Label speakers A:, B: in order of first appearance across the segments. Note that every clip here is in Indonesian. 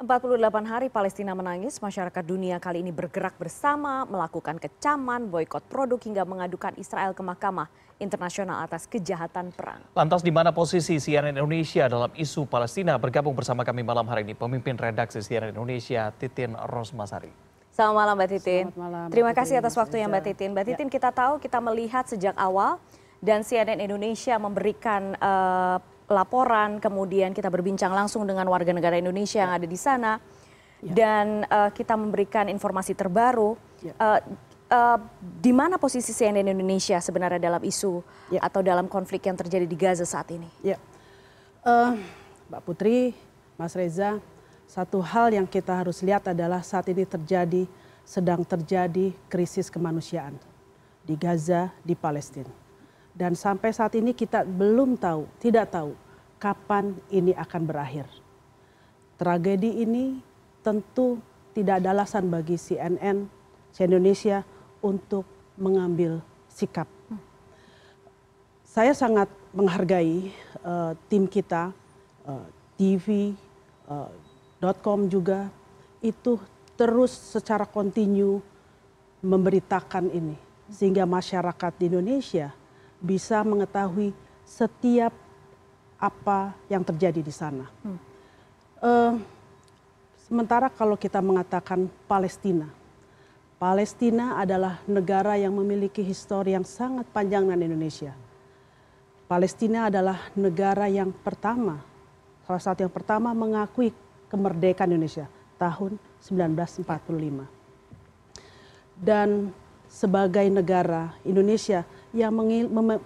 A: 48 hari Palestina menangis, masyarakat dunia kali ini bergerak bersama, melakukan kecaman, boykot produk hingga mengadukan Israel ke Mahkamah Internasional atas kejahatan perang.
B: Lantas di mana posisi CNN Indonesia dalam isu Palestina? Bergabung bersama kami malam hari ini pemimpin redaksi CNN Indonesia Titin Rosmasari.
A: Selamat malam Mbak Titin.
C: malam, Mbak
A: Terima kasih atas waktunya
C: Reza.
A: Mbak Titin. Mbak
C: Ya.
A: Titin kita tahu kita melihat sejak awal dan CNN Indonesia memberikan eh, laporan, kemudian kita berbincang langsung dengan warga negara Indonesia yang ada di sana dan eh, kita memberikan informasi terbaru.
C: Ya.
A: Eh, eh, di mana posisi CNN Indonesia sebenarnya dalam isu
C: Ya.
A: atau dalam konflik yang terjadi di Gaza saat ini?
C: Ya, Eh, Mbak Putri, Mas Reza, satu hal yang kita harus lihat adalah saat ini terjadi, sedang terjadi krisis kemanusiaan di Gaza, di Palestina. Dan sampai saat ini kita belum tahu, tidak tahu kapan ini akan berakhir. Tragedi ini tentu tidak ada alasan bagi CNN, Indonesia untuk mengambil sikap. Saya sangat menghargai eh, tim kita, eh, TV, eh, .com juga. Itu terus secara kontinu memberitakan ini. Sehingga masyarakat di Indonesia bisa mengetahui setiap apa yang terjadi di sana. Eh, sementara kalau kita mengatakan Palestina, Palestina adalah negara yang memiliki histori yang sangat panjang dengan Indonesia. Palestina adalah negara yang pertama, salah satu yang pertama mengakui kemerdekaan Indonesia tahun 1945. Dan sebagai negara Indonesia yang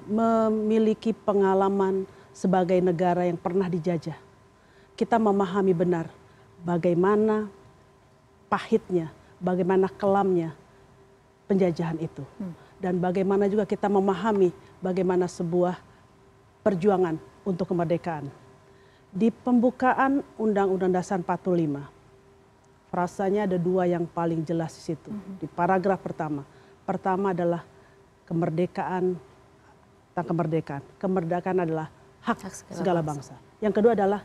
C: memiliki pengalaman sebagai negara yang pernah dijajah, kita memahami benar bagaimana pahitnya, bagaimana kelamnya penjajahan itu. Dan bagaimana juga kita memahami bagaimana sebuah perjuangan untuk kemerdekaan. Di pembukaan Undang-Undang Dasar 45, frasanya ada dua yang paling jelas di situ. Di paragraf pertama. Pertama adalah kemerdekaan, tentang kemerdekaan. Kemerdekaan adalah hak,
A: Hak segala
C: segala bangsa. Yang kedua adalah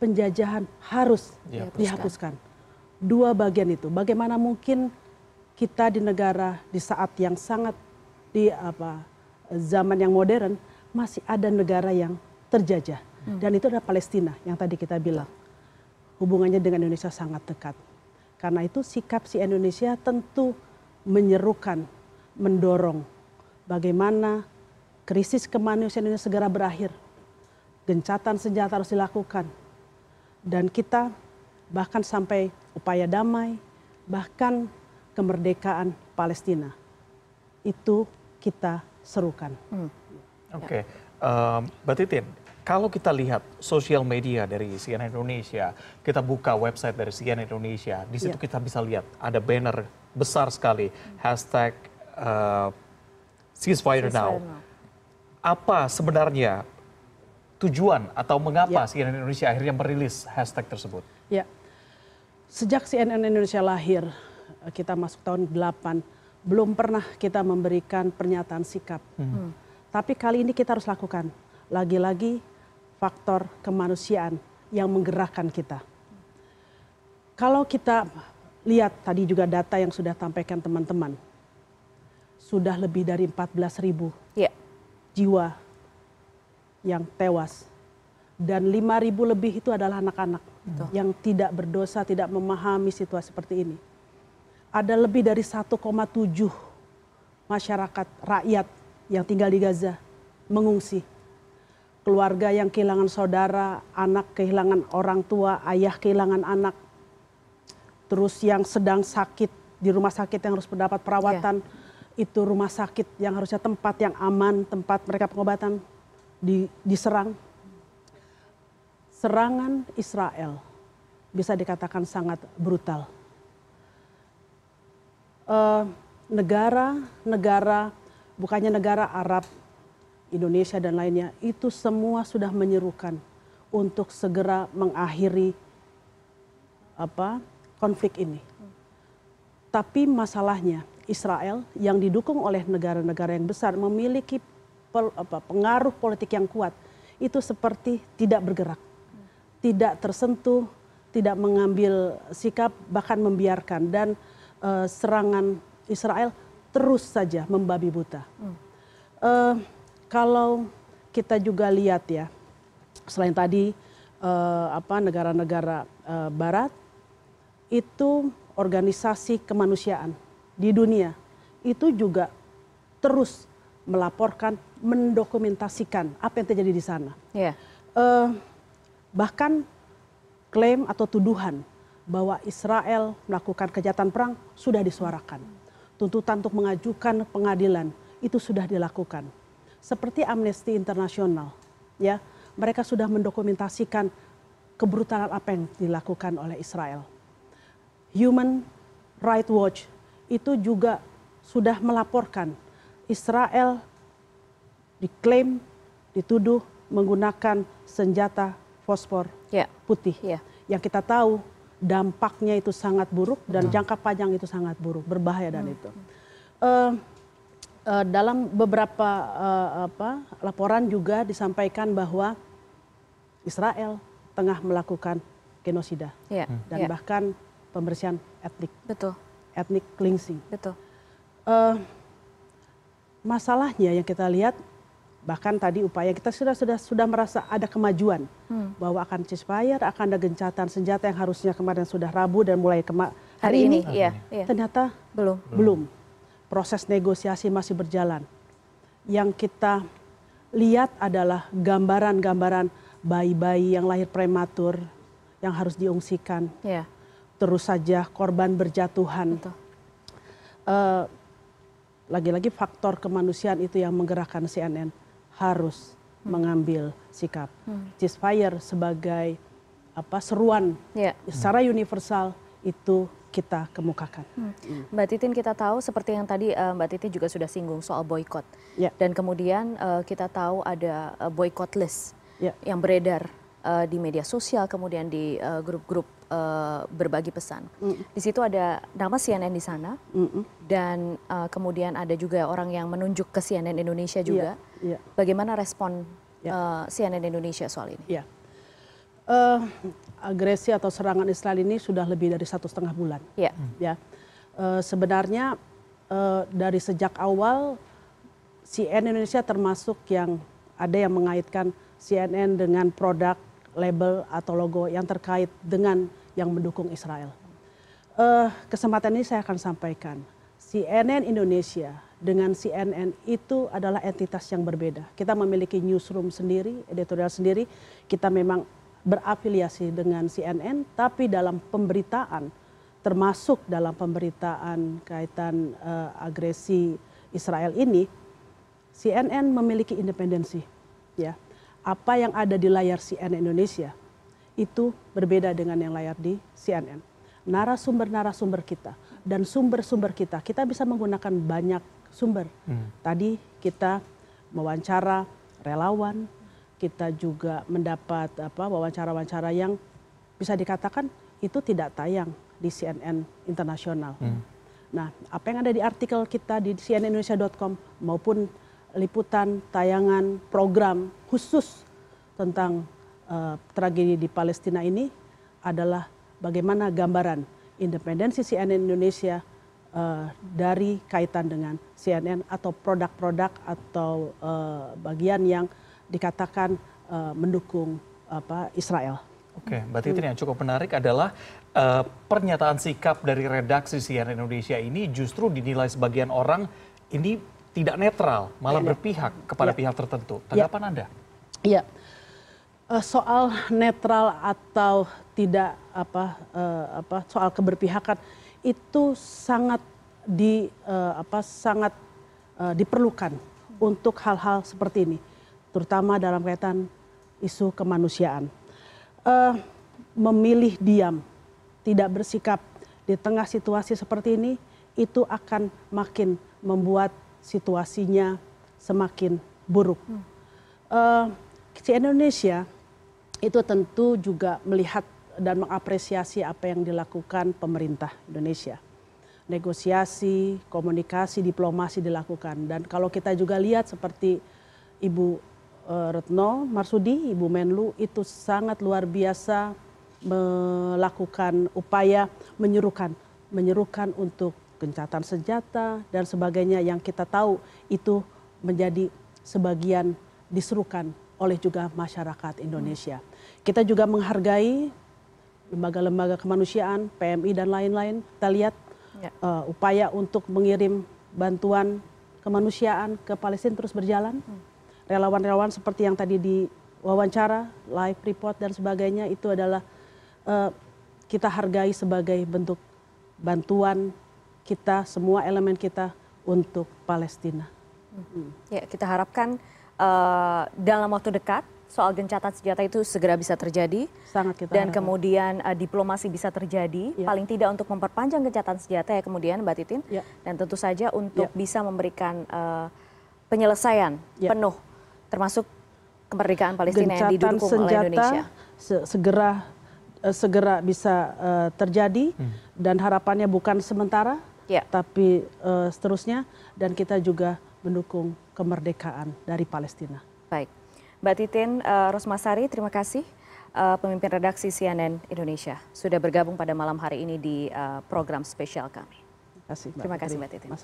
C: penjajahan harus
B: Dihapuskan.
C: dihapuskan. Dua bagian itu. Bagaimana mungkin kita di negara di saat yang sangat di apa zaman yang modern masih ada negara yang terjajah dan itu adalah Palestina yang tadi kita bilang hubungannya dengan Indonesia sangat dekat karena itu sikap si Indonesia tentu menyerukan mendorong bagaimana krisis kemanusiaan ini segera berakhir. Gencatan senjata harus dilakukan. Dan kita bahkan sampai upaya damai bahkan kemerdekaan Palestina. Itu kita serukan.
B: Oke, Em, Mbak Titin, kalau kita lihat sosial media dari CNN Indonesia, kita buka website dari CNN Indonesia, di situ
C: Ya.
B: kita bisa lihat ada banner besar sekali hashtag eh, ceasefire now.
A: Ceasefire now.
B: Apa sebenarnya tujuan atau mengapa
C: Ya.
B: CNN Indonesia akhirnya merilis hashtag tersebut?
C: Ya, sejak CNN Indonesia lahir, kita masuk tahun 8, belum pernah kita memberikan pernyataan sikap. Tapi kali ini kita harus lakukan. Lagi-lagi faktor kemanusiaan yang menggerakkan kita. Kalau kita lihat tadi juga data yang sudah tampaikan teman-teman, sudah lebih dari 14 ribu
A: Ya.
C: jiwa yang tewas dan 5.000 lebih itu adalah anak-anak yang tidak berdosa, tidak memahami situasi seperti ini. Ada lebih dari 1,7 masyarakat rakyat yang tinggal di Gaza mengungsi. Keluarga yang kehilangan saudara, anak kehilangan orang tua, ayah kehilangan anak. Terus yang sedang sakit di rumah sakit yang harus mendapat perawatan, itu rumah sakit yang harusnya tempat yang aman, tempat mereka pengobatan di- diserang. Serangan Israel bisa dikatakan sangat brutal. Eh, Negara-negara, bukannya negara Arab, Indonesia dan lainnya, itu semua sudah menyerukan untuk segera mengakhiri apa konflik ini. Tapi masalahnya Israel yang didukung oleh negara-negara yang besar memiliki pel- apa, pengaruh politik yang kuat itu seperti tidak bergerak, tidak tersentuh tidak mengambil sikap bahkan membiarkan dan uh, serangan Israel terus saja membabi buta. Hmm. Uh, kalau kita juga lihat ya, selain tadi uh, apa negara-negara uh, Barat itu organisasi kemanusiaan di dunia itu juga terus melaporkan, mendokumentasikan apa yang terjadi di sana. Yeah. Uh, bahkan klaim atau tuduhan bahwa Israel melakukan kejahatan perang sudah disuarakan. Tuntutan untuk mengajukan pengadilan itu sudah dilakukan seperti Amnesty International, ya, mereka sudah mendokumentasikan kebrutalan apa yang dilakukan oleh Israel. Human Rights Watch itu juga sudah melaporkan Israel diklaim dituduh menggunakan senjata fosfor yeah. putih yeah. yang kita tahu dampaknya itu sangat buruk dan jangka panjang itu sangat buruk berbahaya dan hmm. itu. Uh, uh, dalam beberapa uh, apa, laporan juga disampaikan bahwa Israel tengah melakukan genosida yeah. dan yeah. bahkan pembersihan etnik.
A: Betul.
C: Etnik cleansing.
A: Betul.
C: Uh, masalahnya yang kita lihat bahkan tadi upaya kita sudah sudah sudah merasa ada kemajuan hmm. bahwa akan ceasefire, akan ada gencatan senjata yang harusnya kemarin sudah rabu dan mulai kema
A: hari, hari ini, ini
C: iya, ternyata belum. belum proses negosiasi masih berjalan. Yang kita lihat adalah gambaran-gambaran bayi-bayi yang lahir prematur yang harus diungsikan. Yeah. Terus saja korban berjatuhan. Uh, lagi-lagi faktor kemanusiaan itu yang menggerakkan CNN harus hmm. mengambil sikap. Hmm. Ceasefire sebagai apa seruan yeah. secara universal itu kita kemukakan. Hmm.
A: Mbak Titin kita tahu seperti yang tadi uh, Mbak Titin juga sudah singgung soal boykot yeah. dan kemudian uh, kita tahu ada uh, boykot list yeah. yang beredar uh, di media sosial kemudian di grup-grup uh, berbagi pesan. Mm. Di situ ada nama CNN di sana mm -mm. dan uh, kemudian ada juga orang yang menunjuk ke CNN Indonesia juga. Yeah. Yeah. Bagaimana respon yeah. uh, CNN Indonesia soal ini?
C: Yeah. Uh, agresi atau serangan Israel ini sudah lebih dari satu setengah bulan. Yeah. Ya, uh, sebenarnya uh, dari sejak awal CNN Indonesia termasuk yang ada yang mengaitkan CNN dengan produk, label atau logo yang terkait dengan yang mendukung Israel. Uh, kesempatan ini saya akan sampaikan, CNN Indonesia dengan CNN itu adalah entitas yang berbeda. Kita memiliki newsroom sendiri, editorial sendiri. Kita memang berafiliasi dengan CNN, tapi dalam pemberitaan, termasuk dalam pemberitaan kaitan uh, agresi Israel ini, CNN memiliki independensi. Ya, apa yang ada di layar CNN Indonesia itu berbeda dengan yang layar di CNN. Narasumber-narasumber kita dan sumber-sumber kita, kita bisa menggunakan banyak sumber. Hmm. Tadi kita mewawancara relawan, kita juga mendapat apa wawancara-wawancara yang bisa dikatakan itu tidak tayang di CNN internasional. Hmm. Nah, apa yang ada di artikel kita di cnnindonesia.com maupun liputan, tayangan, program khusus tentang uh, tragedi di Palestina ini adalah bagaimana gambaran independensi CNN Indonesia uh, dari kaitan dengan CNN atau produk-produk atau uh, bagian yang dikatakan uh, mendukung apa Israel.
B: Oke, Mbak Titin yang cukup menarik adalah uh, pernyataan sikap dari redaksi CNN Indonesia ini justru dinilai sebagian orang ini tidak netral, malah ya, berpihak kepada ya. pihak tertentu. Ya. Tanggapan ya. Anda?
C: Iya. Uh, soal netral atau tidak apa uh, apa soal keberpihakan itu sangat di uh, apa sangat diperlukan untuk hal-hal seperti ini terutama dalam kaitan isu kemanusiaan. Memilih diam, tidak bersikap di tengah situasi seperti ini, itu akan makin membuat situasinya semakin buruk. Uh, Indonesia itu tentu juga melihat dan mengapresiasi apa yang dilakukan pemerintah Indonesia. Negosiasi, komunikasi, diplomasi dilakukan. Dan kalau kita juga lihat seperti Ibu uh, Retno Marsudi, Ibu Menlu itu sangat luar biasa melakukan upaya menyerukan menyerukan untuk gencatan senjata dan sebagainya yang kita tahu itu menjadi sebagian diserukan oleh juga masyarakat Indonesia. Kita juga menghargai lembaga-lembaga kemanusiaan, PMI dan lain-lain. Kita lihat
A: Ya.
C: uh, upaya untuk mengirim bantuan kemanusiaan ke Palestina terus berjalan. Relawan-relawan seperti yang tadi di wawancara, live report dan sebagainya itu adalah uh, kita hargai sebagai bentuk bantuan kita semua elemen kita untuk Palestina.
A: Ya, kita harapkan eh, dalam waktu dekat soal gencatan senjata itu segera bisa terjadi
C: Sangat kita
A: dan
C: harapkan.
A: kemudian eh, diplomasi bisa terjadi
C: Ya.
A: paling tidak untuk memperpanjang gencatan senjata ya kemudian Mbak Titin
C: Ya.
A: dan tentu saja untuk
C: Ya.
A: bisa memberikan eh, penyelesaian
C: Ya.
A: penuh termasuk kemerdekaan Palestina yang
C: gencatan
A: didukung oleh
C: senjata
A: Indonesia.
C: se- segera segera bisa eh, terjadi dan harapannya bukan sementara. Tapi eh, seterusnya dan kita juga mendukung kemerdekaan dari Palestina.
A: Baik. Mbak Titin eh, Rosmasari, terima kasih eh, pemimpin redaksi CNN Indonesia sudah bergabung pada malam hari ini di program spesial kami.
C: Terima kasih. Mbak
A: Terima kasih. Mbak Titin.
C: Mas